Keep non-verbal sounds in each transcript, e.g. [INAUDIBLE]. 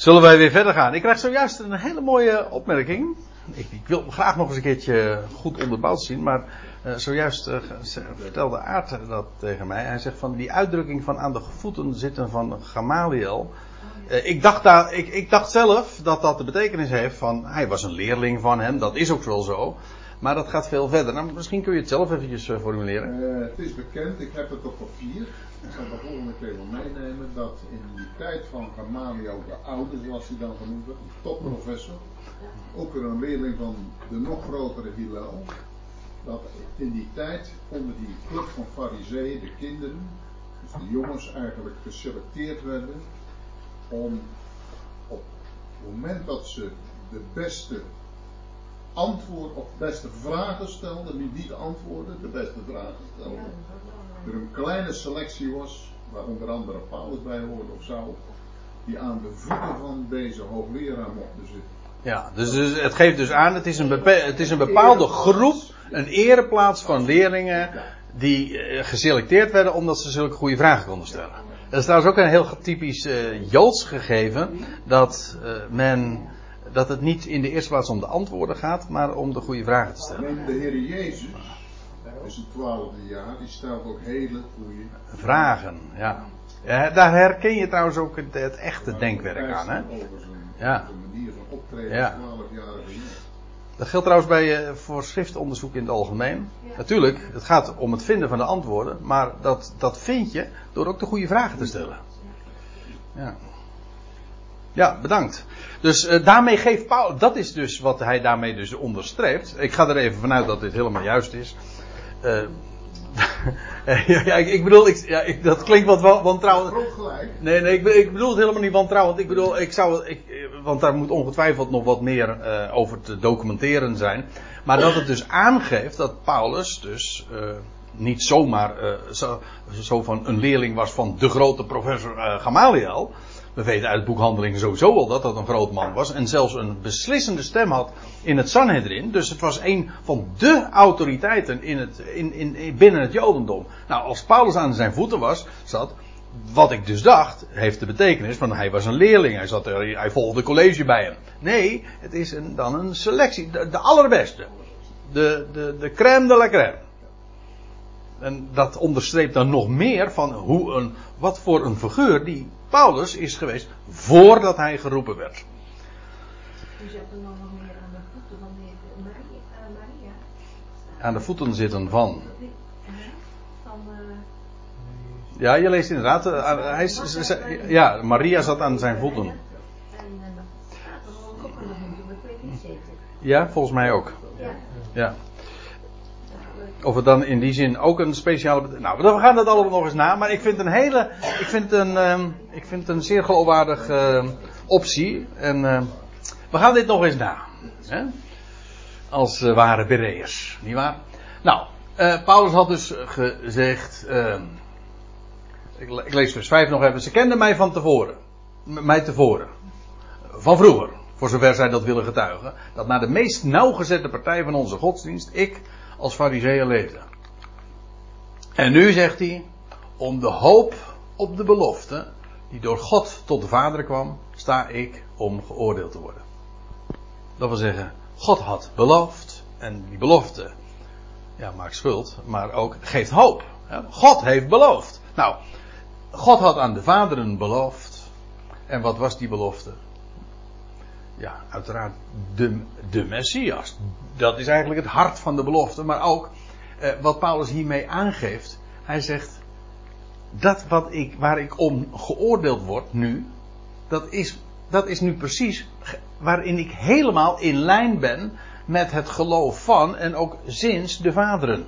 Zullen wij weer verder gaan? Ik krijg zojuist een hele mooie opmerking. Ik, ik wil graag nog eens een keertje goed onderbouwd zien, maar uh, zojuist uh, vertelde Aart dat tegen mij. Hij zegt van die uitdrukking van aan de voeten zitten van Gamaliel. Uh, ik, dacht daar, ik, ik dacht zelf dat dat de betekenis heeft van hij was een leerling van hem, dat is ook wel zo. Maar dat gaat veel verder. Nou, misschien kun je het zelf eventjes formuleren. het is bekend, ik heb het op papier. Ik zal de volgende keer wel meenemen dat in die tijd van Gamaliel de Oude, zoals hij dan genoemd werd, topprofessor, ook weer een leerling van de nog grotere Hillel, dat in die tijd onder die club van fariseeën, de kinderen, dus de jongens eigenlijk geselecteerd werden om op het moment dat ze de beste antwoord of beste vragen stelden, niet niet antwoorden, de beste vragen stelden, er een kleine selectie was, waar onder andere Paulus bij hoorde of zou, die aan de voeten van deze hoogleraar mochten zitten. Ja, dus, dus het geeft dus aan, het is, een het is een bepaalde groep, een ereplaats van leerlingen die eh, geselecteerd werden omdat ze zulke goede vragen konden stellen. Dat is trouwens ook een heel typisch uh, Joods gegeven, dat uh, men, dat het niet in de eerste plaats om de antwoorden gaat, maar om de goede vragen te stellen. Neem de Heer Jezus, is een twaalfde jaar, die stelt ook hele goede vragen. Ja. ja. daar herken je trouwens ook het, het echte denkwerk aan, hè? Ja. manier van optreden ja. 12 jaar dat geldt trouwens bij uh, voor schriftonderzoek in het algemeen. Natuurlijk, het gaat om het vinden van de antwoorden, maar dat, dat vind je door ook de goede vragen te stellen. Ja, ja bedankt. Dus uh, daarmee geeft Paul, dat is dus wat hij daarmee dus onderstreept. Ik ga er even vanuit dat dit helemaal juist is. [LAUGHS] Uh, ja, ik, ik, bedoel, ik, ja, ik, dat klinkt wat wantrouwend. Nee, nee, ik, ik, bedoel het helemaal niet wantrouwend. Ik bedoel, ik zou, ik, want daar moet ongetwijfeld nog wat meer uh, over te documenteren zijn. Maar dat het dus aangeeft dat Paulus dus uh, niet zomaar uh, zo, zo, van een leerling was van de grote professor Gamaliel. We weten uit boekhandelingen sowieso al dat dat een groot man was. En zelfs een beslissende stem had in het Sanhedrin. Dus het was een van de autoriteiten in het, in, in, binnen het Jodendom. Nou, als Paulus aan zijn voeten was, zat. Wat ik dus dacht, heeft de betekenis van hij was een leerling. Hij, zat er, hij volgde college bij hem. Nee, het is een, dan een selectie. De, de allerbeste. De, de, de crème de la crème. En dat onderstreept dan nog meer van hoe een, wat voor een figuur die Paulus is geweest voordat hij geroepen werd. U zegt er nog meer aan de voeten van de Maria. Aan de voeten zitten van. Van. Ja, je leest inderdaad. hij, ja, Maria zat aan zijn voeten. Ja, volgens mij ook. Ja. Of het dan in die zin ook een speciale. Nou, we gaan dat allemaal nog eens na. Maar ik vind een hele. Ik vind een, um, ik vind een zeer geloofwaardige uh, optie. En uh, we gaan dit nog eens na. Hè? Als uh, ware. Niet waar? Nou, uh, Paulus had dus gezegd. Ehm, ik, ik, lees vers 5 nog even. Ze kenden mij van tevoren. Mij tevoren. Van vroeger. Voor zover zij dat willen getuigen. Dat naar de meest nauwgezette partij van onze godsdienst. Ik als fariseeën leefde. En nu zegt hij, om de hoop op de belofte, die door God tot de Vader kwam, sta ik om geoordeeld te worden. Dat wil zeggen, God had beloofd, en die belofte, ja, maakt schuld, maar ook geeft hoop. God heeft beloofd. Nou, God had aan de vaderen beloofd. En wat was die belofte? Ja, uiteraard de, de Messias. Dat is eigenlijk het hart van de belofte. Maar ook eh, wat Paulus hiermee aangeeft. Hij zegt, dat wat ik, waar ik om geoordeeld word nu, dat is, dat is nu precies waarin ik helemaal in lijn ben met het geloof van en ook sinds de vaderen.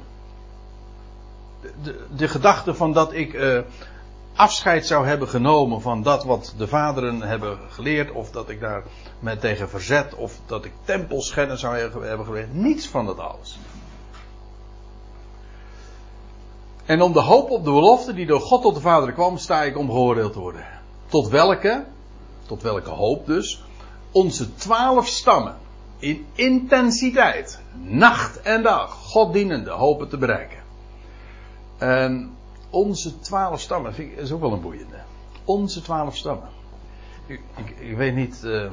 De, de, gedachte van dat ik uh, afscheid zou hebben genomen van dat wat de vaderen hebben geleerd, of dat ik daar met tegen verzet, of dat ik tempelschennis zou hebben geweest. Niets van dat alles. En om de hoop op de belofte die door God tot de Vader kwam, sta ik om geoordeeld te worden. Tot welke, tot welke hoop dus, onze twaalf stammen in intensiteit, nacht en dag, God dienende, hopen te bereiken. En onze twaalf stammen, vind ik, is ook wel een boeiende. Onze twaalf stammen. ik, ik, weet niet uh,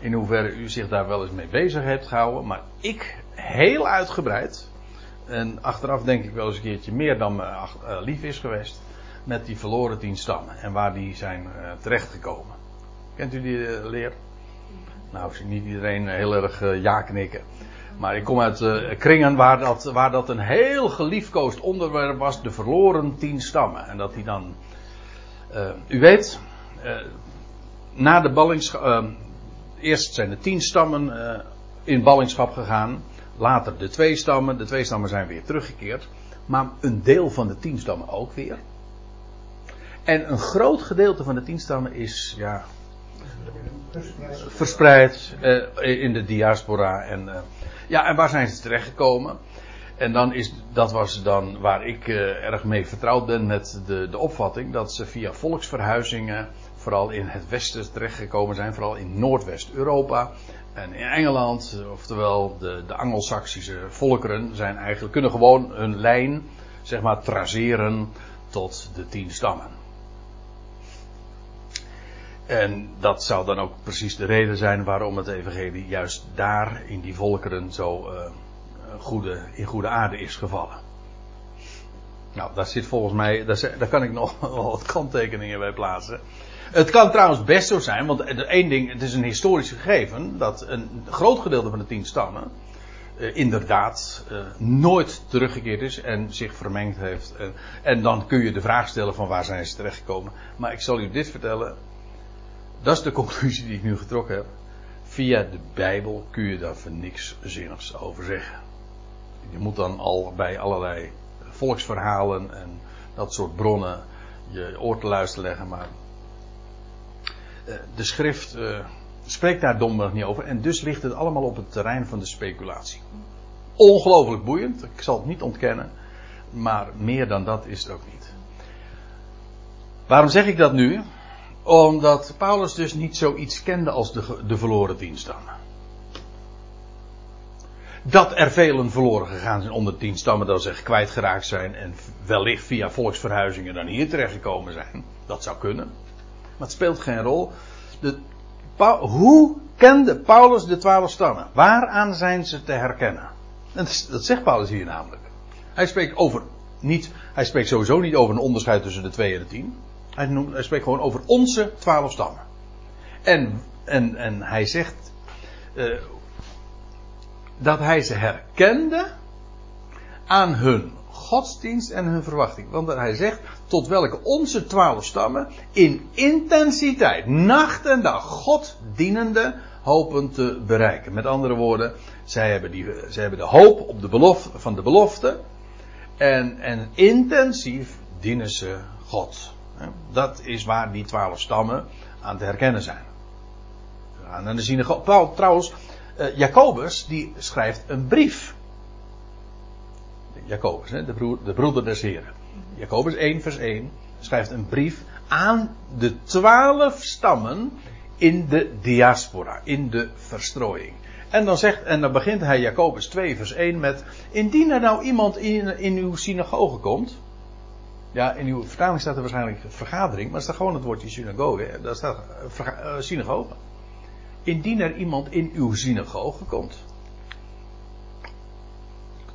in hoeverre u zich daar wel eens mee bezig hebt gehouden, maar ik heel uitgebreid, en achteraf denk ik wel eens een keertje meer dan me uh, lief is geweest, met die verloren tien stammen en waar die zijn uh, terechtgekomen. Kent u die leer? Nou, ik zie niet iedereen heel erg ja knikken. Maar ik kom uit uh, kringen waar dat, waar dat een heel geliefkoosd onderwerp was, de verloren tien stammen. En dat die dan, uh, u weet, uh, na de ballingschap, eerst zijn de tien stammen in ballingschap gegaan, later de twee stammen, de twee stammen zijn weer teruggekeerd, maar een deel van de tien stammen ook weer. En een groot gedeelte van de tien stammen is, ja, verspreid in de diaspora en ja, en waar zijn ze terechtgekomen? En dan is, dat was dan waar ik uh, erg mee vertrouwd ben met de, de opvatting dat ze via volksverhuizingen vooral in het westen terechtgekomen zijn, vooral in Noordwest-Europa en in Engeland, oftewel de, de Angelsaksische volkeren zijn eigenlijk, kunnen gewoon hun lijn, zeg maar, traceren tot de tien stammen. En dat zou dan ook precies de reden zijn waarom het evangelie juist daar in die volkeren zo uh, goede, in goede aarde is gevallen. Nou, daar zit volgens mij, daar, kan ik nog [LAUGHS] wel wat kanttekeningen bij plaatsen. Het kan trouwens best zo zijn, want één ding, het is een historisch gegeven, dat een groot gedeelte van de tien stammen uh, inderdaad uh, nooit teruggekeerd is en zich vermengd heeft. En, en dan kun je de vraag stellen van waar zijn ze terechtgekomen. Maar ik zal u dit vertellen, dat is de conclusie die ik nu getrokken heb. Via de Bijbel kun je daar voor niks zinnigs over zeggen. Je moet dan al bij allerlei volksverhalen en dat soort bronnen je oor te luisteren leggen, maar eh, de schrift uh, spreekt daar domweg niet over en dus ligt het allemaal op het terrein van de speculatie. Ongelooflijk boeiend, ik zal het niet ontkennen, maar meer dan dat is het ook niet. Waarom zeg ik dat nu? Omdat Paulus dus niet zoiets kende als de, de verloren tien stammen. Dat er velen verloren gegaan zijn onder tien stammen, dat ze kwijtgeraakt zijn en wellicht via volksverhuizingen dan hier terechtgekomen zijn. Dat zou kunnen. Maar het speelt geen rol. De, hoe kende Paulus de twaalf stammen? Waaraan zijn ze te herkennen? Dat zegt Paulus hier namelijk. Hij spreekt over niet, hij spreekt sowieso niet over een onderscheid tussen de twee en de tien. Hij, spreekt gewoon over onze twaalf stammen. En, en, en hij zegt uh, dat hij ze herkende aan hun godsdienst en hun verwachting. Want hij zegt tot welke onze twaalf stammen in intensiteit, nacht en dag, God dienende, hopen te bereiken. Met andere woorden, zij hebben, die, zij hebben de hoop op de belofte, van de belofte. En, en intensief dienen ze God. Dat is waar die twaalf stammen aan te herkennen zijn. En dan zien we trouwens, uh, Jacobus die schrijft een brief. Jacobus, de, de broeder des Heren. Jacobus 1 vers 1 schrijft een brief aan de twaalf stammen in de diaspora, in de verstrooiing. En dan, zegt, en dan begint hij Jacobus 2 vers 1 met, indien er nou iemand in, in uw synagoge komt, ja, in uw vertaling staat er waarschijnlijk vergadering, maar er staat gewoon het woordje synagoge. Daar staat uh, synagoge. Indien er iemand in uw synagoge komt.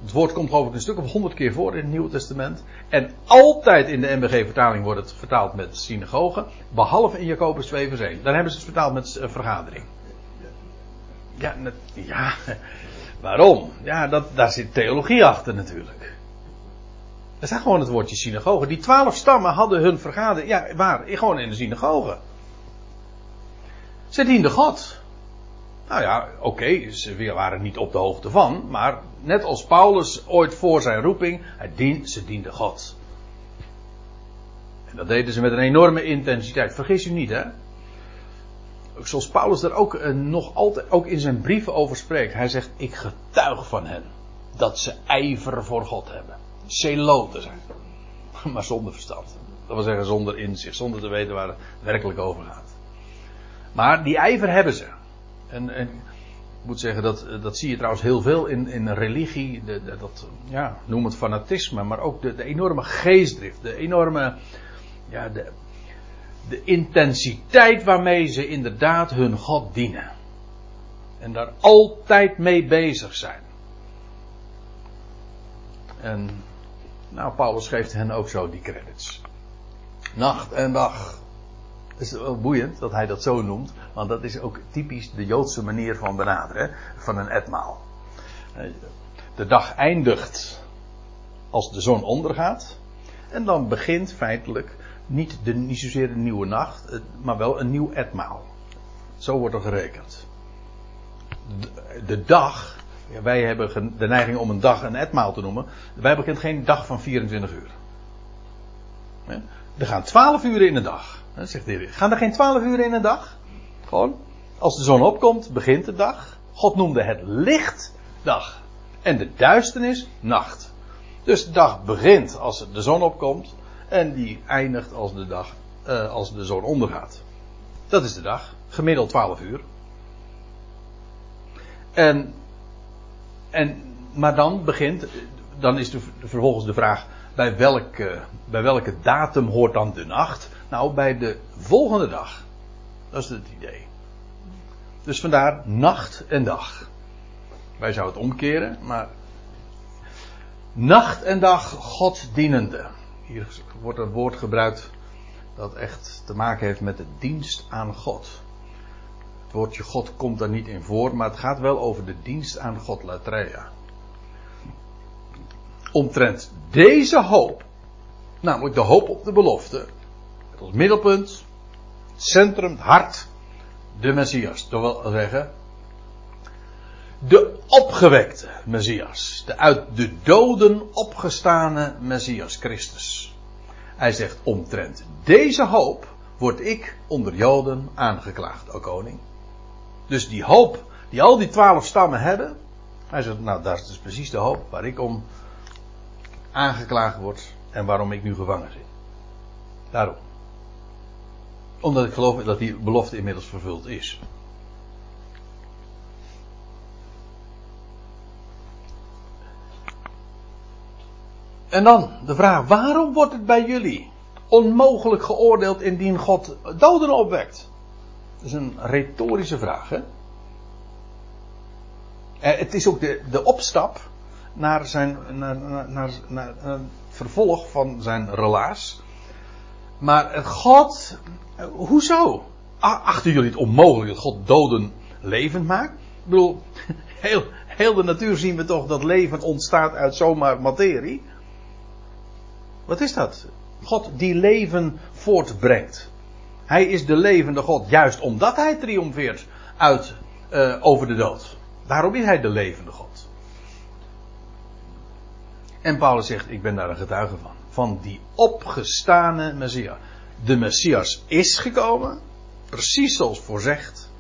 Het woord komt geloof ik een stuk of honderd keer voor in het Nieuwe Testament. En altijd in de MBG-vertaling wordt het vertaald met synagoge. Behalve in Jacobus 2 vers 1. Dan hebben ze het vertaald met uh, vergadering. Ja, ja, [LAUGHS] waarom? Ja, dat, daar zit theologie achter natuurlijk. Er staat gewoon het woordje synagoge. Die twaalf stammen hadden hun vergadering. Ja, waar? Gewoon in de synagoge. Ze dienden God. Nou ja, oké, ze waren niet op de hoogte van. Maar net als Paulus ooit voor zijn roeping, hij ze dienden God. En dat deden ze met een enorme intensiteit. Vergis u niet, hè? Zoals Paulus er ook uh, nog altijd, ook in zijn brieven over spreekt. Hij zegt, ik getuig van hen. Dat ze ijver voor God hebben celoten zijn. [LAUGHS] Maar zonder verstand. Dat wil zeggen zonder inzicht, zonder te weten waar het werkelijk over gaat. Maar die ijver hebben ze. En, ik moet zeggen, dat, dat zie je trouwens heel veel in, in religie. De, dat, ja, noem het fanatisme, maar ook de, de enorme geestdrift. De enorme, ja, de, de intensiteit waarmee ze inderdaad hun God dienen. En daar altijd mee bezig zijn. En nou, Paulus geeft hen ook zo die credits. Nacht en dag. Het is wel boeiend dat hij dat zo noemt, want dat is ook typisch de Joodse manier van benaderen van een etmaal. De dag eindigt als de zon ondergaat. En dan begint feitelijk niet, de, niet zozeer de nieuwe nacht, maar wel een nieuw etmaal. Zo wordt er gerekend. De dag, wij hebben de neiging om een dag een etmaal te noemen. Wij bekent geen dag van 24 uur. Er gaan 12 uur in een dag. Zegt de Heer. Gaan er geen 12 uur in een dag? Gewoon. Als de zon opkomt, begint de dag. God noemde het licht dag. En de duisternis nacht. Dus de dag begint als de zon opkomt. En die eindigt als de, dag, uh, als de zon ondergaat. Dat is de dag. Gemiddeld 12 uur. En, en, maar dan begint, dan is de, vervolgens de vraag, bij welke, bij welke datum hoort dan de nacht? Nou, bij de volgende dag. Dat is het idee. Dus vandaar nacht en dag. Wij zouden het omkeren, maar nacht en dag God dienende. Hier wordt een woord gebruikt dat echt te maken heeft met de dienst aan God. Het woordje God komt daar niet in voor, maar het gaat wel over de dienst aan God, latreia. Omtrent deze hoop, namelijk de hoop op de belofte, het middelpunt, centrum, hart, de Messias. Dat wil zeggen, de opgewekte Messias. De uit de doden opgestane Messias Christus. Hij zegt omtrent deze hoop word ik onder Joden aangeklaagd, o koning. Dus die hoop die al die twaalf stammen hebben. Hij zegt, nou dat is precies de hoop waar ik om aangeklaagd word en waarom ik nu gevangen zit. Daarom. Omdat ik geloof dat die belofte inmiddels vervuld is. En dan de vraag: waarom wordt het bij jullie onmogelijk geoordeeld indien God doden opwekt? Dat is een retorische vraag, hè? En het is ook de, de opstap naar, zijn, naar, naar, naar, het vervolg van zijn relaas. Maar God, hoezo? Achten jullie het onmogelijk dat God doden levend maakt? Ik bedoel, [LAUGHS] heel, heel de natuur zien we toch dat leven ontstaat uit zomaar materie. Wat is dat? God die leven voortbrengt. Hij is de levende God, juist omdat hij triomfeert uit, uh, over de dood. Daarom is hij de levende God. En Paulus zegt, ik ben daar een getuige van. Van die opgestane Messias. De Messias is gekomen, precies zoals voorzegd.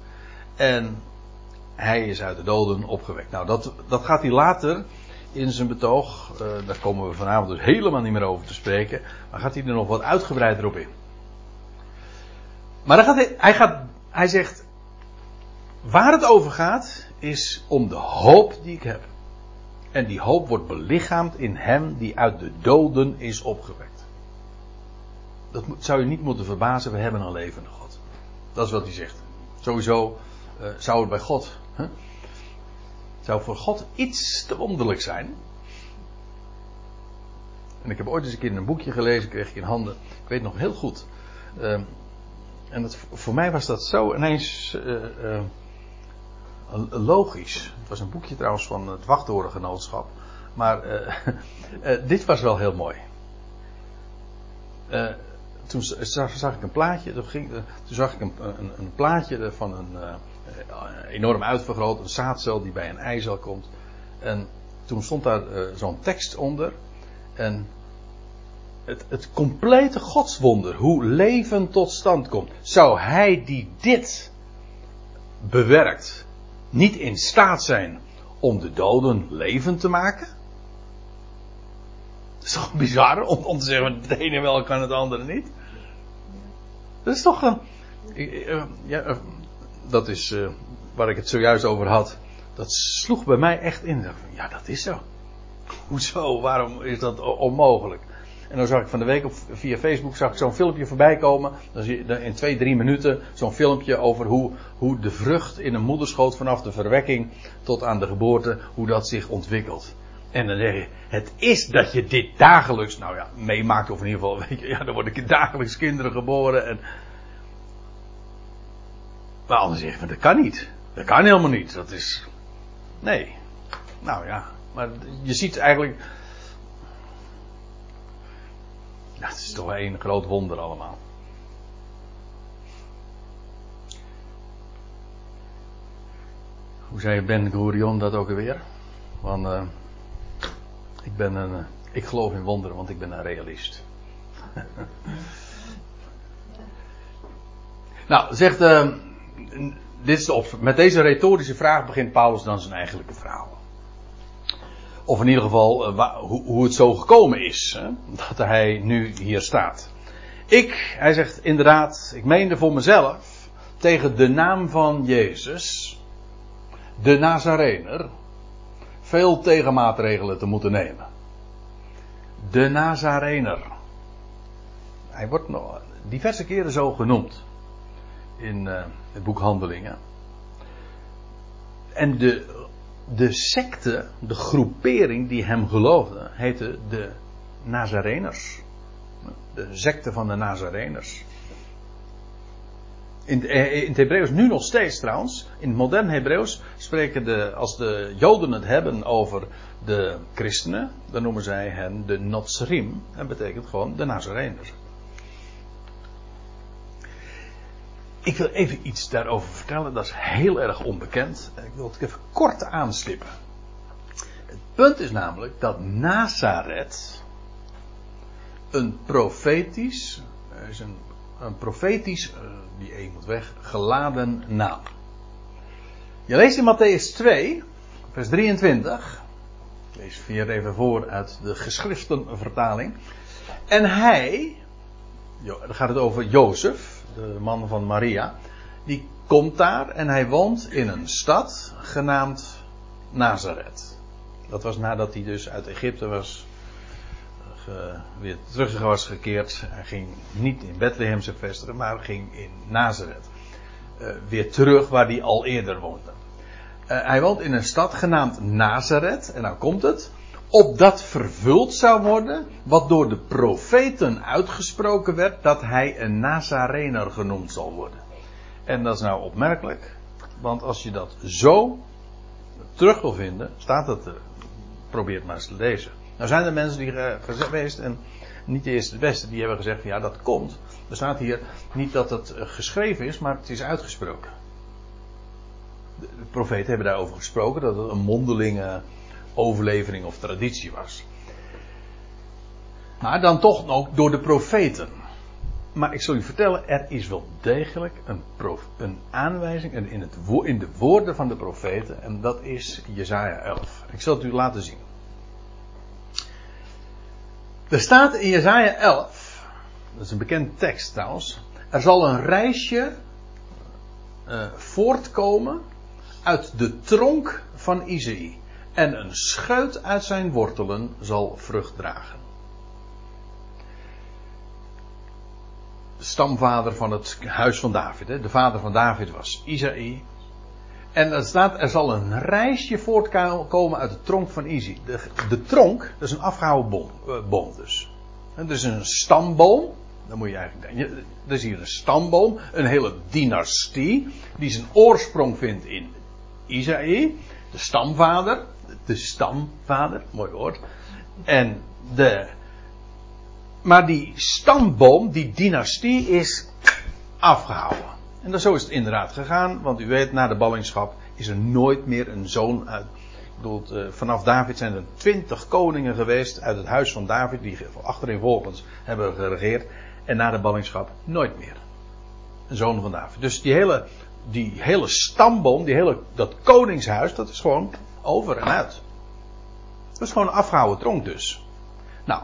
En hij is uit de doden opgewekt. Nou, dat, dat gaat hij later in zijn betoog. Uh, daar komen we vanavond dus helemaal niet meer over te spreken. Maar gaat hij er nog wat uitgebreider op in. Maar dan gaat hij, gaat, hij zegt. Waar het over gaat, is om de hoop die ik heb. En die hoop wordt belichaamd in hem die uit de doden is opgewekt. Dat zou je niet moeten verbazen, we hebben een levende God. Dat is wat hij zegt. Sowieso uh, zou het bij God. Huh? zou voor God iets te wonderlijk zijn. En ik heb ooit eens een keer een boekje gelezen, kreeg ik in handen. Ik weet nog heel goed. Uh, en voor mij was dat zo ineens uh, uh, logisch. Het was een boekje trouwens van het Wachttorengenootschap. Maar [LAUGHS] dit was wel heel mooi. toen zag, ik een plaatje. Toen, zag ik een, een, een plaatje van een eh, enorm uitvergroot, een zaadcel die bij een eicel komt. En toen stond daar zo'n tekst onder. En het, het complete godswonder, hoe leven tot stand komt. Zou hij die dit bewerkt, niet in staat zijn om de doden levend te maken? Dat is toch bizar om, te zeggen, het ene wel kan het andere niet? Dat is toch een. Eh, ja, dat is uh, waar ik het zojuist over had. Dat sloeg bij mij echt in. Ja, dat is zo. [LAUGHS] Hoezo? Waarom is dat onmogelijk? En dan zag ik van de week op, via Facebook zag ik zo'n filmpje voorbij komen. Dan zie je in twee, drie minuten zo'n filmpje over hoe, hoe de vrucht in een moederschoot vanaf de verwekking tot aan de geboorte, hoe dat zich ontwikkelt. En dan zeg je, het is dat je dit dagelijks, nou ja, meemaakt, of in ieder geval, [LAUGHS] weet je, ja, dan worden dagelijks kinderen geboren. En... Maar anders zeg je, dat kan niet. Dat kan helemaal niet. Dat is. Nee. Nou ja, maar je ziet eigenlijk. Het is toch één groot wonder allemaal. Hoe zei Ben Gurion dat ook alweer? Want uh, ik ben een. Uh, ik geloof in wonderen, want ik ben een realist. [LAUGHS] nou, zegt. Uh, dit is de met deze retorische vraag begint Paulus dan zijn eigenlijke verhaal. Of in ieder geval uh, hoe, het zo gekomen is dat hij nu hier staat. Ik, hij zegt inderdaad, ik meende voor mezelf tegen de naam van Jezus, de Nazarener, veel tegenmaatregelen te moeten nemen. De Nazarener. Hij wordt nog diverse keren zo genoemd in uh, het boek Handelingen. En de, de secte, de groepering die hem geloofde, heette de Nazareners. De secte van de Nazareners. In, in het Hebreeuws nu nog steeds trouwens. In het modern Hebreeuws spreken de, als de Joden het hebben over de christenen, dan noemen zij hen de Notsrim. Dat betekent gewoon de Nazareners. Ik wil even iets daarover vertellen, dat is heel erg onbekend. Ik wil het even kort aanstippen. Het punt is namelijk dat Nazareth een profetisch, is een, een profetisch, uh, die E moet weg, geladen naam. Je leest in Matthäus 2, vers 23. Ik lees weer even voor uit de geschriftenvertaling. En hij, dan gaat het over Jozef, de man van Maria, die komt daar en hij woont in een stad genaamd Nazareth. Dat was nadat hij dus uit Egypte was ge, weer terug was gekeerd. Hij ging niet in Bethlehem zich maar ging in Nazareth. Uh, weer terug waar hij al eerder woonde. Uh, hij woont in een stad genaamd Nazareth. En nou komt het opdat vervuld zou worden wat door de profeten uitgesproken werd dat hij een Nazarener genoemd zal worden. En dat is nou opmerkelijk, want als je dat zo terug wil vinden, staat het er. Probeer het maar eens te lezen. Nou zijn er mensen die uh, geweest en niet de eerste de beste, die hebben gezegd ja dat komt. Er staat hier niet dat het uh, geschreven is, maar het is uitgesproken. De profeten hebben daarover gesproken, dat het een mondelinge overlevering of traditie was. Maar dan toch nog door de profeten. Maar ik zal u vertellen, er is wel degelijk een, prof, een aanwijzing in, het, in de woorden van de profeten. En dat is Jezaja 11. Ik zal het u laten zien. Er staat in Jezaja 11, dat is een bekend tekst trouwens. Er zal een reisje uh, voortkomen uit de tronk van Isaïe en een schuit uit zijn wortelen zal vrucht dragen. De stamvader van het huis van David, hè? de vader van David was Isaïe. En er staat, er zal een reisje voortkomen uit de tronk van Isaïe. De, de tronk, dat is een afgehouden boom, uh, boom dus. Dus een stamboom, dan moet je eigenlijk denken. Er is hier een stamboom, een hele dynastie, die zijn oorsprong vindt in Isaïe, de stamvader de stamvader, mooi woord. En de, maar die stamboom, die dynastie is afgehouden. En dat, zo is het inderdaad gegaan, want u weet, na de ballingschap is er nooit meer een zoon uit. Ik bedoel, uh, vanaf David zijn er twintig koningen geweest uit het huis van David, die achtereenvolgens hebben geregeerd. En na de ballingschap nooit meer. Een zoon van David. Dus die hele, die hele stamboom, die hele, dat koningshuis, dat is gewoon over en uit. Dat is gewoon een afgehouden tronk dus. Nou,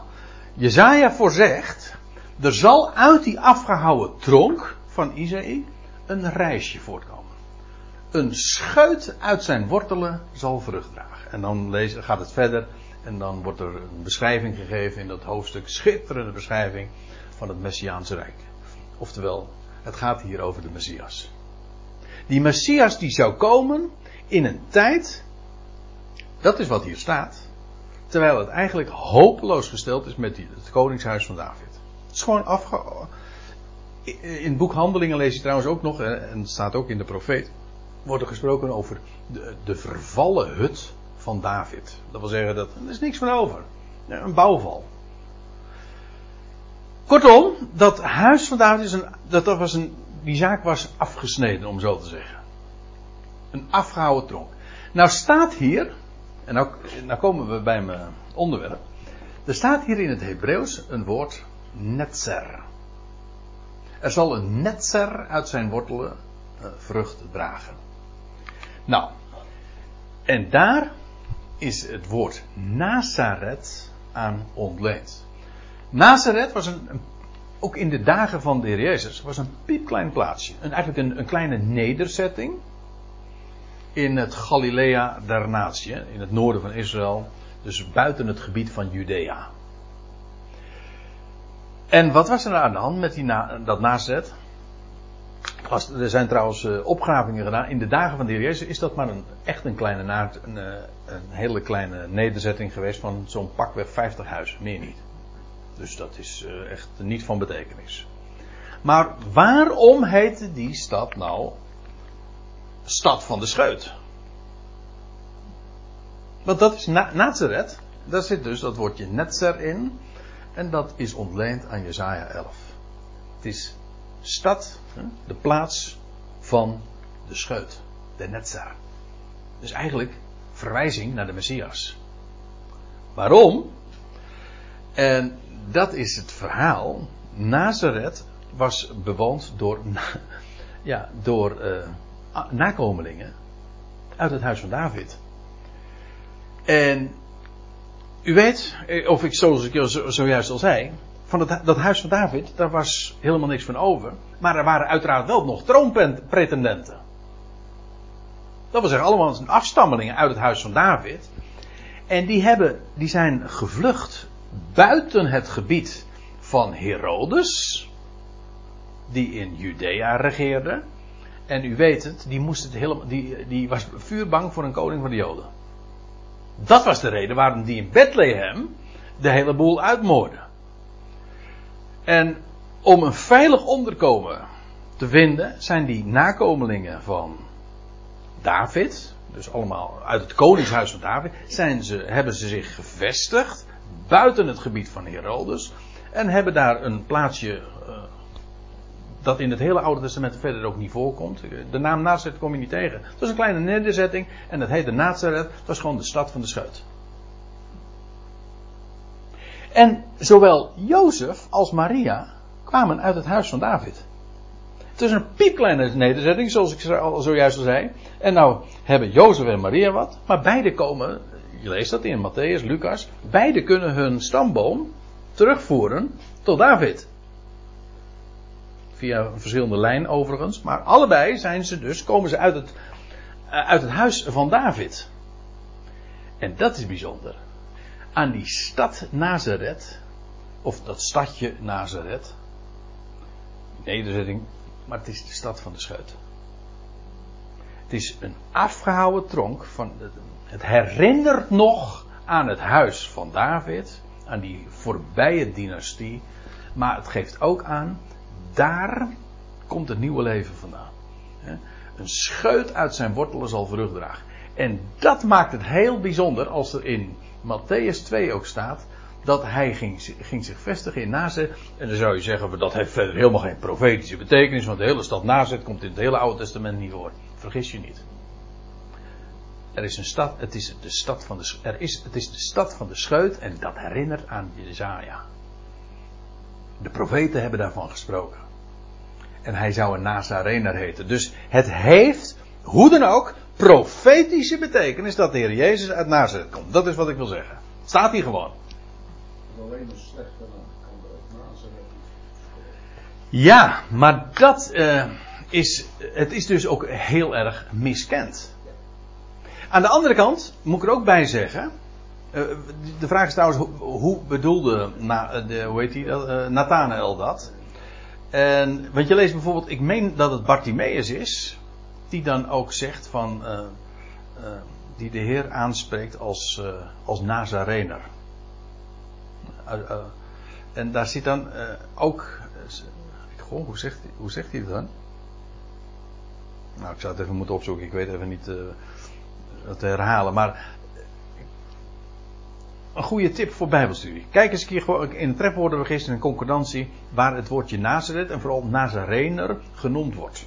Jezaja voorzegt, er zal uit die afgehouden tronk van Isaïe een reisje voortkomen. Een scheut uit zijn wortelen zal vrucht dragen. En dan gaat het verder. En dan wordt er een beschrijving gegeven in dat hoofdstuk, schitterende beschrijving van het Messiaanse Rijk. Oftewel, het gaat hier over de Messias. Die Messias die zou komen in een tijd, dat is wat hier staat, terwijl het eigenlijk hopeloos gesteld is met het koningshuis van David. Het is gewoon afge... In het boek Handelingen lees je trouwens ook nog, en het staat ook in de profeet, wordt er gesproken over de, de vervallen hut van David. Dat wil zeggen dat er is niks van over. Een bouwval. Kortom, dat huis van David is een, dat, dat was een, die zaak was afgesneden, om zo te zeggen. Een afgehouden tronk. Nou staat hier, en nou, nou komen we bij mijn onderwerp. Er staat hier in het Hebreeuws een woord netzer. Er zal een netzer uit zijn wortelen uh, vrucht dragen. Nou, en daar is het woord Nazareth aan ontleend. Nazareth was een, ook in de dagen van de Heer Jezus, was een piepklein plaatsje. Een, eigenlijk een, een kleine nederzetting in het Galilea der natie, in het noorden van Israël, dus buiten het gebied van Judea. En wat was er aan de hand met die dat Nazareth? er zijn trouwens uh, opgravingen gedaan. In de dagen van de Heer Jezus is dat maar een, echt een kleine naad, een, eh, een hele kleine nederzetting geweest van zo'n pakweg 50 huizen, meer niet. Dus dat is uh, echt niet van betekenis. Maar waarom heette die stad nou Stad van de Scheut? Want dat is Na Nazareth. Daar zit dus dat woordje netzer in. En dat is ontleend aan Jezaja 11. Het is stad, de plaats van de scheut, de netzer. Dus eigenlijk verwijzing naar de Messias. Waarom? En dat is het verhaal. Nazareth was bewoond door, [LAUGHS] ja, door uh, nakomelingen uit het huis van David. En u weet, eh, of ik zoals ik zojuist al zei, van het, dat huis van David, daar was helemaal niks van over. Maar er waren uiteraard wel nog troonpretendenten. Dat wil zeggen, allemaal afstammelingen uit het huis van David. En die, hebben, die zijn gevlucht buiten het gebied van Herodes, die in Judea regeerde. En u weet het, die, moest het helemaal, die, die was vuurbang voor een koning van de Joden. Dat was de reden waarom die in Bethlehem de hele boel uitmoordde. En om een veilig onderkomen te vinden, zijn die nakomelingen van David, dus allemaal uit het koningshuis van David, zijn ze, hebben ze zich gevestigd buiten het gebied van Herodes en hebben daar een plaatsje uh, dat in het hele Oude Testament verder ook niet voorkomt. De naam Nazareth kom je niet tegen. Het was een kleine nederzetting en dat heette Nazareth. Het was gewoon de stad van de scheut. En zowel Jozef als Maria kwamen uit het huis van David. Het is een piepkleine nederzetting, zoals ik zojuist al zei. En nou hebben Jozef en Maria wat, maar beide komen, je leest dat in Matthäus, Lucas, beide kunnen hun stamboom terugvoeren tot David. Via een verschillende lijn overigens, maar allebei zijn ze dus, komen ze uit het, eh, uit het huis van David. En dat is bijzonder aan die stad Nazareth, of dat stadje Nazareth, nederzetting, maar het is de stad van de scheut. Het is een afgehouden tronk van, het herinnert nog aan het huis van David, aan die voorbije dynastie, maar het geeft ook aan, daar komt het nieuwe leven vandaan. Een scheut uit zijn wortelen zal vrucht dragen. En dat maakt het heel bijzonder als er in Matthäus 2 ook staat dat hij ging, ging zich vestigen in Nazet. En dan zou je zeggen, dat heeft verder helemaal geen profetische betekenis, want de hele stad Nazet komt in het hele Oude Testament niet voor. Vergis je niet. Er is een stad, het is de stad van de, er is, het is de stad van de scheut en dat herinnert aan Jezaja. De profeten hebben daarvan gesproken. En hij zou een Nazarener heten. Dus het heeft, hoe dan ook, profetische betekenis dat de Heer Jezus uit Nazareth komt. Dat is wat ik wil zeggen. Staat hier gewoon. Ja, maar dat uh, is, het is dus ook heel erg miskend. Aan de andere kant moet ik er ook bij zeggen, Uh, de vraag is trouwens, hoe, bedoelde de, hoe heet Nathanael dat? En, want je leest bijvoorbeeld, ik meen dat het Bartimaeus is, die dan ook zegt van, uh, die de Heer aanspreekt als, als Nazarener. en daar zit dan ook, goh, hoe zegt, hoe zegt hij dat dan? Nou, ik zou het even moeten opzoeken, ik weet even niet het herhalen, maar een goede tip voor Bijbelstudie. Kijk eens een keer in het trefwoordenregister een concordantie waar het woordje Nazareth en vooral Nazarener genoemd wordt.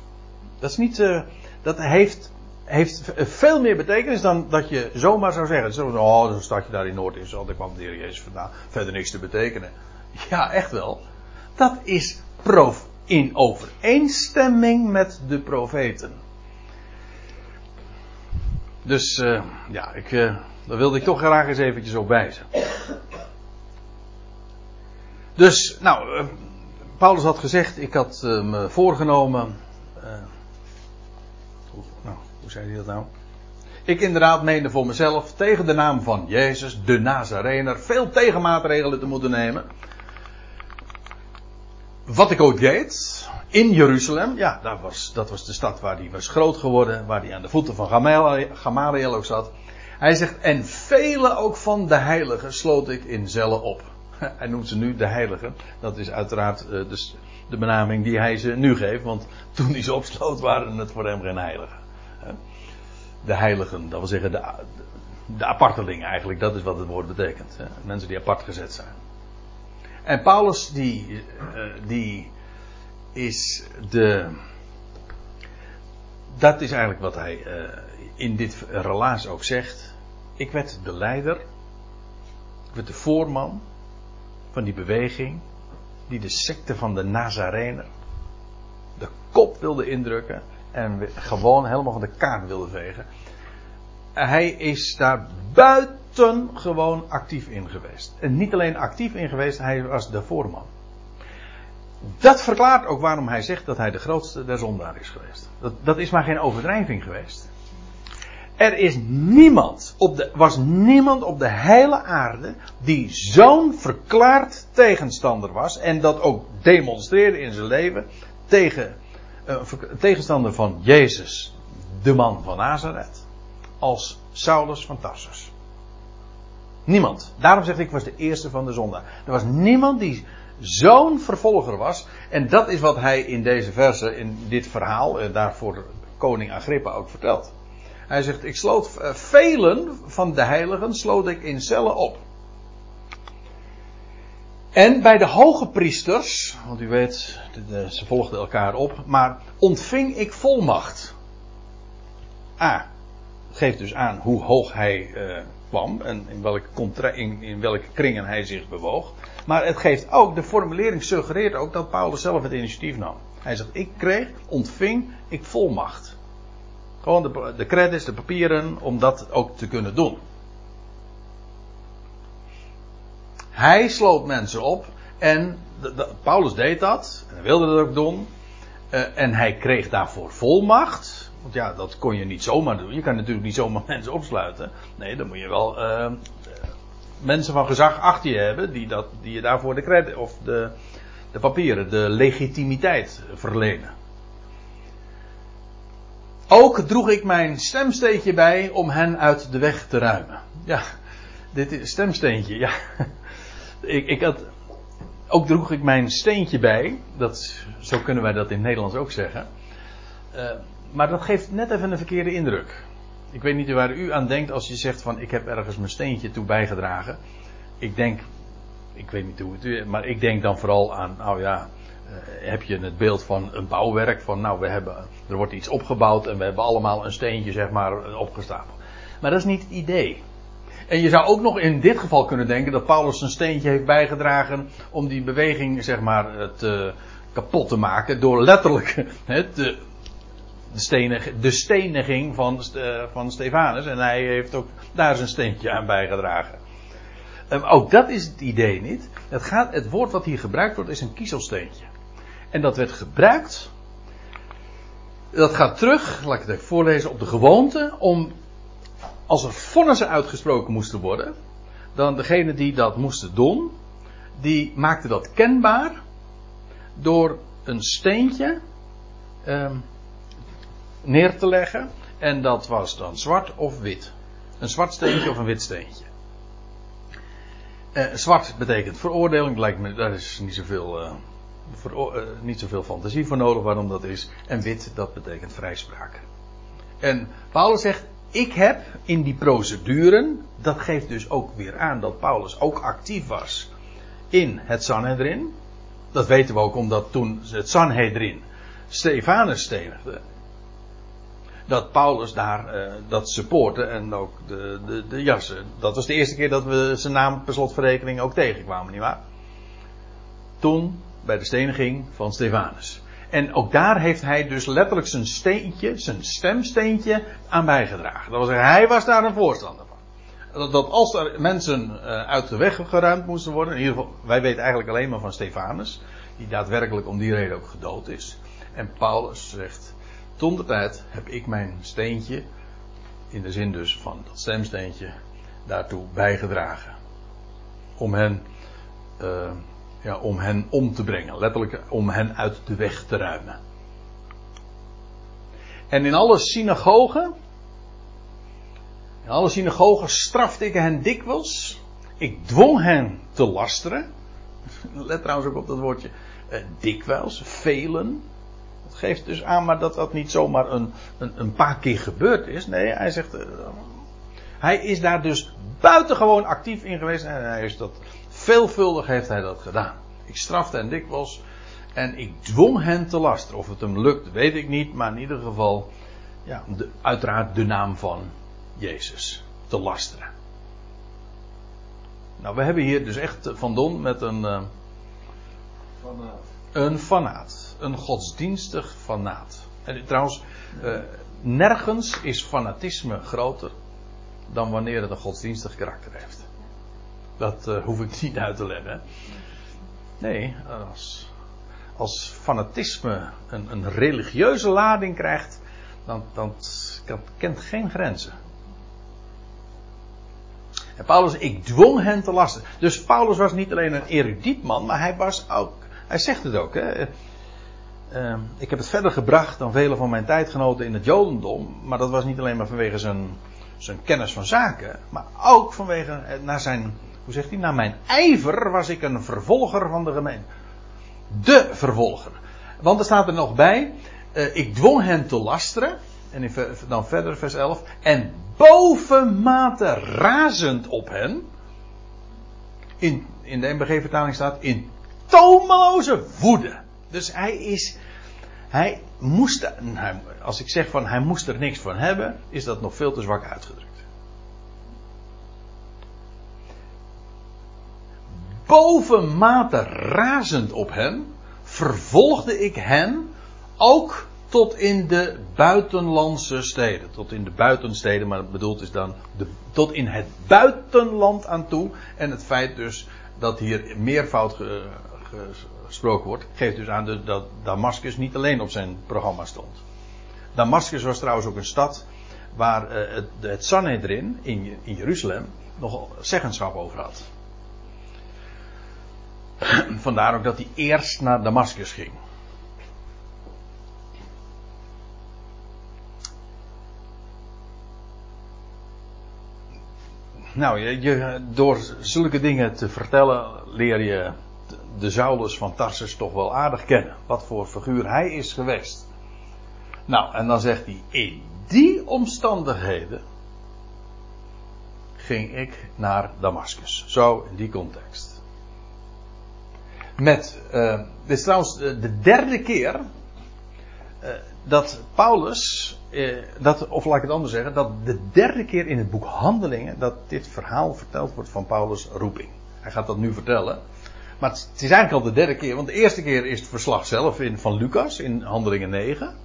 Dat is niet, uh, dat heeft, heeft veel meer betekenis dan dat je zomaar zou zeggen. Zo, oh, zo'n stadje daar in Noord-Israël, daar kwam de Heer Jezus vandaan. Verder niks te betekenen. [LAUGHS] Ja, echt wel. Dat is prof in overeenstemming met de profeten. Dus uh, ja, ik, uh, daar wilde ik toch graag eens eventjes op wijzen. Dus, nou, uh, Paulus had gezegd, ik had me voorgenomen. Hoe, nou, hoe zei hij dat nou? Ik inderdaad meende voor mezelf tegen de naam van Jezus, de Nazarener, veel tegenmaatregelen te moeten nemen. Wat ik ook deed, in Jeruzalem, ja, dat was, dat was de stad waar hij was groot geworden, waar hij aan de voeten van Gamaliel ook zat. Hij zegt, en vele ook van de heiligen sloot ik in Zelle op. [LAUGHS] Hij noemt ze nu de heiligen. Dat is uiteraard uh, de, de, benaming die hij ze nu geeft, want [LAUGHS] toen hij ze opsloot waren het voor hem geen heiligen. De heiligen, dat wil zeggen de, de apartelingen eigenlijk, dat is wat het woord betekent. Mensen die apart gezet zijn. En Paulus die, uh, die is de. Dat is eigenlijk wat hij uh, in dit relaas ook zegt. Ik werd de leider. Ik werd de voorman van die beweging. Die de secte van de Nazarener. De kop wilde indrukken. En gewoon helemaal van de kaart wilde vegen. Hij is daar buitengewoon actief in geweest. En niet alleen actief in geweest, hij was de voorman. Dat verklaart ook waarom hij zegt dat hij de grootste der zondaar is geweest. Dat, dat is maar geen overdrijving geweest. Er is niemand op de, was niemand op de hele aarde die zo'n verklaard tegenstander was en dat ook demonstreerde in zijn leven tegen uh, tegenstander van Jezus, de man van Nazareth, als Saulus van Tarsus. Niemand. Daarom zeg ik, ik was de eerste van de zondaar. Er was niemand die zo'n vervolger was. En dat is wat hij in deze verse, in dit verhaal, eh, daarvoor koning Agrippa ook vertelt. Hij zegt, ik sloot eh, velen van de heiligen, sloot ik in cellen op. En bij de hoge priesters, want u weet, ze volgden elkaar op, maar ontving ik volmacht. A, geeft dus aan hoe hoog hij uh, kwam en in welke, in welke kringen hij zich bewoog. Maar het geeft ook, de formulering suggereert ook dat Paulus zelf het initiatief nam. Hij zegt, ik kreeg, ontving, ik volmacht. Gewoon de, de credits, de papieren, om dat ook te kunnen doen. Hij sloot mensen op en Paulus deed dat, en wilde dat ook doen. Uh, en hij kreeg daarvoor volmacht. Want ja, dat kon je niet zomaar doen. Je kan natuurlijk niet zomaar [LAUGHS] mensen opsluiten. Nee, dan moet je wel uh, mensen van gezag achter je hebben die, dat, die je daarvoor de credit of de, de papieren, de legitimiteit verlenen. Ook droeg ik mijn stemsteentje bij om hen uit de weg te ruimen. Ja, dit is stemsteentje, ja. Ik, ik had, ook droeg ik mijn steentje bij. Dat, zo kunnen wij dat in het Nederlands ook zeggen. Uh, maar dat geeft net even een verkeerde indruk. Ik weet niet waar u aan denkt als je zegt van ik heb ergens mijn steentje toe bijgedragen. Ik denk, ik weet niet hoe het u, maar ik denk dan vooral aan, nou ja, heb je het beeld van een bouwwerk van nou we hebben, er wordt iets opgebouwd en we hebben allemaal een steentje zeg maar opgestapeld. Maar dat is niet het idee. En je zou ook nog in dit geval kunnen denken dat Paulus een steentje heeft bijgedragen om die beweging zeg maar te, kapot te maken door letterlijk [LAUGHS] hè, te, de, stenig, de steniging van, uh, van Stefanus. En hij heeft ook daar zijn steentje aan bijgedragen. Um, ook dat is het idee niet. Het, gaat, het woord wat hier gebruikt wordt is een kiezelsteentje. En dat werd gebruikt. Dat gaat terug, laat ik het even voorlezen, op de gewoonte om. Als er vonnissen uitgesproken moesten worden. dan degene die dat moesten doen, die maakte dat kenbaar door een steentje ehm, neer te leggen. En dat was dan zwart of wit. Een zwart steentje of een wit steentje. Eh, zwart betekent veroordeling, lijkt me, daar is niet zoveel, uh, niet zoveel fantasie voor nodig waarom dat is. En wit, dat betekent vrijspraak. En Paulus zegt, ik heb in die proceduren, dat geeft dus ook weer aan dat Paulus ook actief was in het Sanhedrin. Dat weten we ook omdat toen het Sanhedrin Stefanus stenigde. Dat Paulus daar uh, dat supportte en ook de, de, de jassen. Dat was de eerste keer dat we zijn naam per slotverrekening ook tegenkwamen, nietwaar? Toen bij de steniging van Stefanus. En ook daar heeft hij dus letterlijk zijn steentje, zijn stemsteentje aan bijgedragen. Dat zeggen, hij was daar een voorstander van. Dat, als er mensen uh, uit de weg geruimd moesten worden, in ieder geval, wij weten eigenlijk alleen maar van Stefanus, die daadwerkelijk om die reden ook gedood is. En Paulus zegt, toen de tijd heb ik mijn steentje, in de zin dus van dat stemsteentje, daartoe bijgedragen. Om hen uh, ja, om hen om te brengen. Letterlijk om hen uit de weg te ruimen. En in alle synagogen. In alle synagogen strafte ik hen dikwijls. Ik dwong hen te lasteren. [LAUGHS] Let trouwens ook op dat woordje eh, dikwijls, velen. Dat geeft dus aan maar dat dat niet zomaar een, een, een paar keer gebeurd is. Nee, hij zegt. Uh, hij is daar dus buitengewoon actief in geweest. En hij is dat Veelvuldig heeft hij dat gedaan. Ik strafte hen dikwijls en ik dwong hen te lasteren. Of het hem lukt, weet ik niet, maar in ieder geval, ja, de, uiteraard de naam van Jezus te lasteren. Nou, we hebben hier dus echt Van Don met een. Uh, fanaat. Een fanaat. Een godsdienstig fanaat. En trouwens, uh, nergens is fanatisme groter dan wanneer het een godsdienstig karakter heeft. Dat uh, hoef ik niet uit te leggen. Nee, als, als fanatisme een, een religieuze lading krijgt, dan, dan dat kent geen grenzen. En Paulus, ik dwong hen te lasten. Dus Paulus was niet alleen een erudiet man, maar hij was ook, hij zegt het ook, hè. Uh, ik heb het verder gebracht dan vele van mijn tijdgenoten in het Jodendom, maar dat was niet alleen maar vanwege zijn, zijn kennis van zaken, maar ook vanwege eh, naar zijn hoe zegt hij? Na mijn ijver was ik een vervolger van de gemeente. De vervolger. Want er staat er nog bij. Uh, ik dwong hen te lasteren. En dan verder vers 11. En bovenmate razend op hen. In, in de MBG-vertaling staat in tomeloze woede. Dus hij is. Hij moest. Als ik zeg van hij moest er niks van hebben, is dat nog veel te zwak uitgedrukt. Bovenmate razend op hen, vervolgde ik hen ook tot in de buitenlandse steden. Tot in de buitensteden, maar bedoeld is dan de, tot in het buitenland aan toe. En het feit dus dat hier meervoud ge, gesproken wordt, geeft dus aan dat Damascus niet alleen op zijn programma stond. Damascus was trouwens ook een stad waar het, het Sanhedrin in, in Jeruzalem nog zeggenschap over had. [CLEARS THROAT] Vandaar ook dat hij eerst naar Damascus ging. Nou, je, door zulke dingen te vertellen leer je de Saulus van Tarsus toch wel aardig kennen. Wat voor figuur hij is geweest. Nou, en dan zegt hij, in die omstandigheden ging ik naar Damascus. Zo in die context met. Uh, dit is trouwens de derde keer. Uh, dat Paulus. Dat, of laat ik het anders zeggen. Dat de derde keer in het boek Handelingen. dat dit verhaal verteld wordt van Paulus' roeping. Hij gaat dat nu vertellen. Maar het, is eigenlijk al de derde keer. Want de eerste keer is het verslag zelf in, van Lucas in Handelingen 9.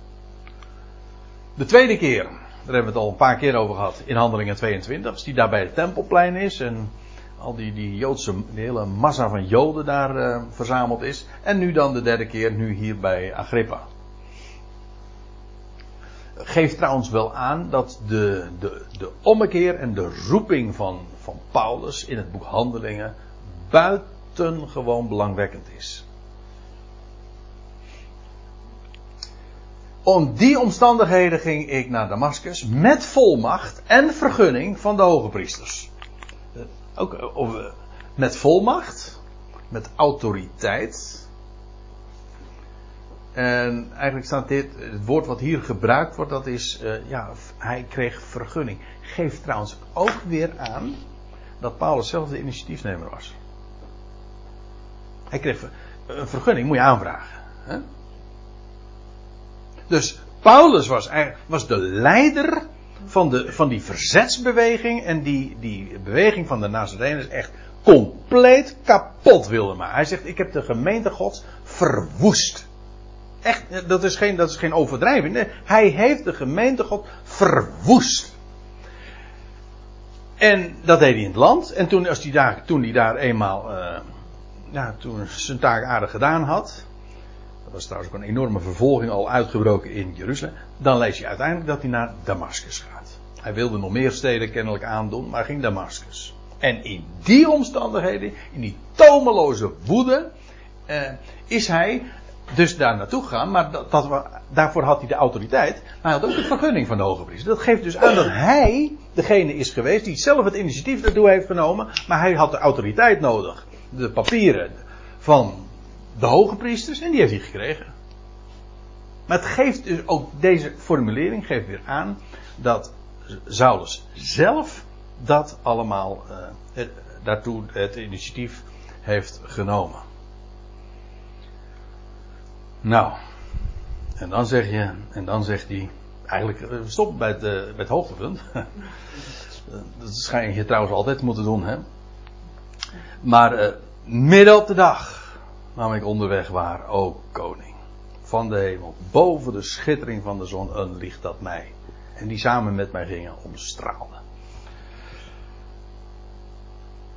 De tweede keer. Daar hebben we het al een paar keer over gehad. In Handelingen 22. Als die daar bij het Tempelplein is. En al die, die Joodse, hele massa van Joden daar uh, verzameld is. En nu dan de derde keer, nu hier bij Agrippa. Geeft trouwens wel aan dat de, de, de ommekeer en de roeping van, van Paulus in het boek Handelingen buitengewoon belangwekkend is. Om die omstandigheden ging ik naar Damascus met volmacht en vergunning van de hoge priesters. Eh, ook eh, met volmacht, met autoriteit. En eigenlijk staat dit, het woord wat hier gebruikt wordt, dat is, uh, ja, hij kreeg vergunning. Geeft trouwens ook weer aan dat Paulus zelf de initiatiefnemer was. Hij kreeg een vergunning, moet je aanvragen. Hè? Dus Paulus was, was de leider van, de, van die verzetsbeweging en die, die beweging van de Nazareners echt compleet kapot wilde maken. Hij zegt, ik heb de gemeente gods verwoest. Echt, dat is geen, dat is geen overdrijving. Hij heeft de gemeente God verwoest. En dat deed hij in het land. En toen, als die daar, toen hij daar eenmaal uh, ja, toen zijn taak aardig gedaan had. Was trouwens ook een enorme vervolging al uitgebroken in Jeruzalem. Dan lees je uiteindelijk dat hij naar Damascus gaat. Hij wilde nog meer steden kennelijk aandoen, maar ging Damascus. En in die omstandigheden, in die tomeloze woede, uh, is hij dus daar naartoe gegaan, maar dat, dat, daarvoor had hij de autoriteit. Maar hij had ook de vergunning van de hoge priester. Dat geeft dus aan dat hij degene is geweest die zelf het initiatief daartoe heeft genomen, maar hij had de autoriteit nodig. De papieren van de hoge priesters en die heeft hij gekregen. Maar het geeft dus ook deze formulering geeft weer aan dat Saulus zelf dat allemaal uh, daartoe het initiatief heeft genomen. Nou, en dan zeg je, en dan zegt hij, eigenlijk eh, stop bij het, bij het hoogtepunt. [LAUGHS] dat schijn je trouwens altijd moeten doen, hè. Maar uh, midden op de dag, namelijk onderweg waar, o koning, van de hemel, boven de schittering van de zon, een licht dat mij, en die samen met mij gingen, omstraalde.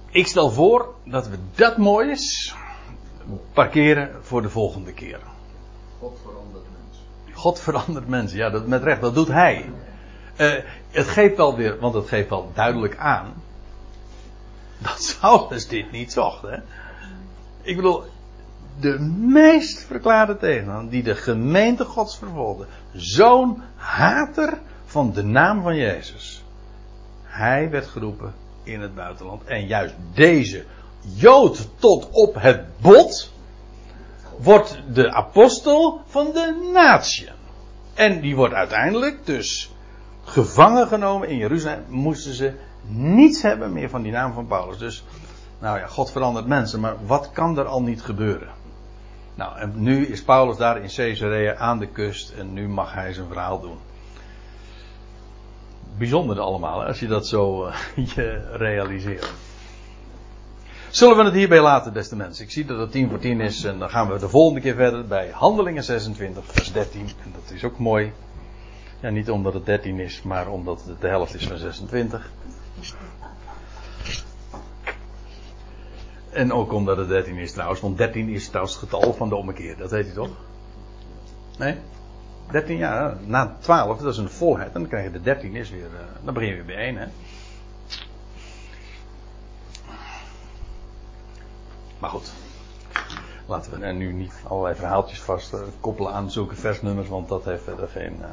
Ik stel voor dat we dat mooi is parkeren voor de volgende keer. God verandert mensen. God verandert mensen, ja, dat, met recht, dat doet hij. Uh, het geeft wel weer, want het geeft wel duidelijk aan. Dat Saulus dit niet zocht, hè. Ik bedoel, de meest verklaarde tegenstander die de gemeente Gods vervolgde. Zo'n hater van de naam van Jezus. Hij werd geroepen in het buitenland. En juist deze Jood tot op het bot wordt de apostel van de natie. En die wordt uiteindelijk dus gevangen genomen in Jeruzalem. Moesten ze niets hebben meer van die naam van Paulus. Dus, nou ja, God verandert mensen, maar wat kan er al niet gebeuren? Nou, en nu is Paulus daar in Caesarea aan de kust en nu mag hij zijn verhaal doen. Bijzonder allemaal, als je dat zo uh, [LAUGHS] je realiseert. Zullen we het hierbij laten, beste mensen? Ik zie dat het 10 voor 10 is en dan gaan we de volgende keer verder bij Handelingen 26, vers 13. En dat is ook mooi. Ja, niet omdat het 13 is, maar omdat het de helft is van 26. En ook omdat het 13 is trouwens, want 13 is trouwens het getal van de ommekeer, dat weet u toch? Nee? 13, ja, na 12, dat is een volheid. En dan krijg je de 13 is weer, uh, dan begin je weer bij 1, hè? Maar goed. Laten we er nu niet allerlei verhaaltjes vast uh, koppelen aan zulke versnummers, want dat heeft verder geen uh,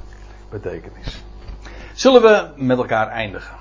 betekenis. Zullen we met elkaar eindigen?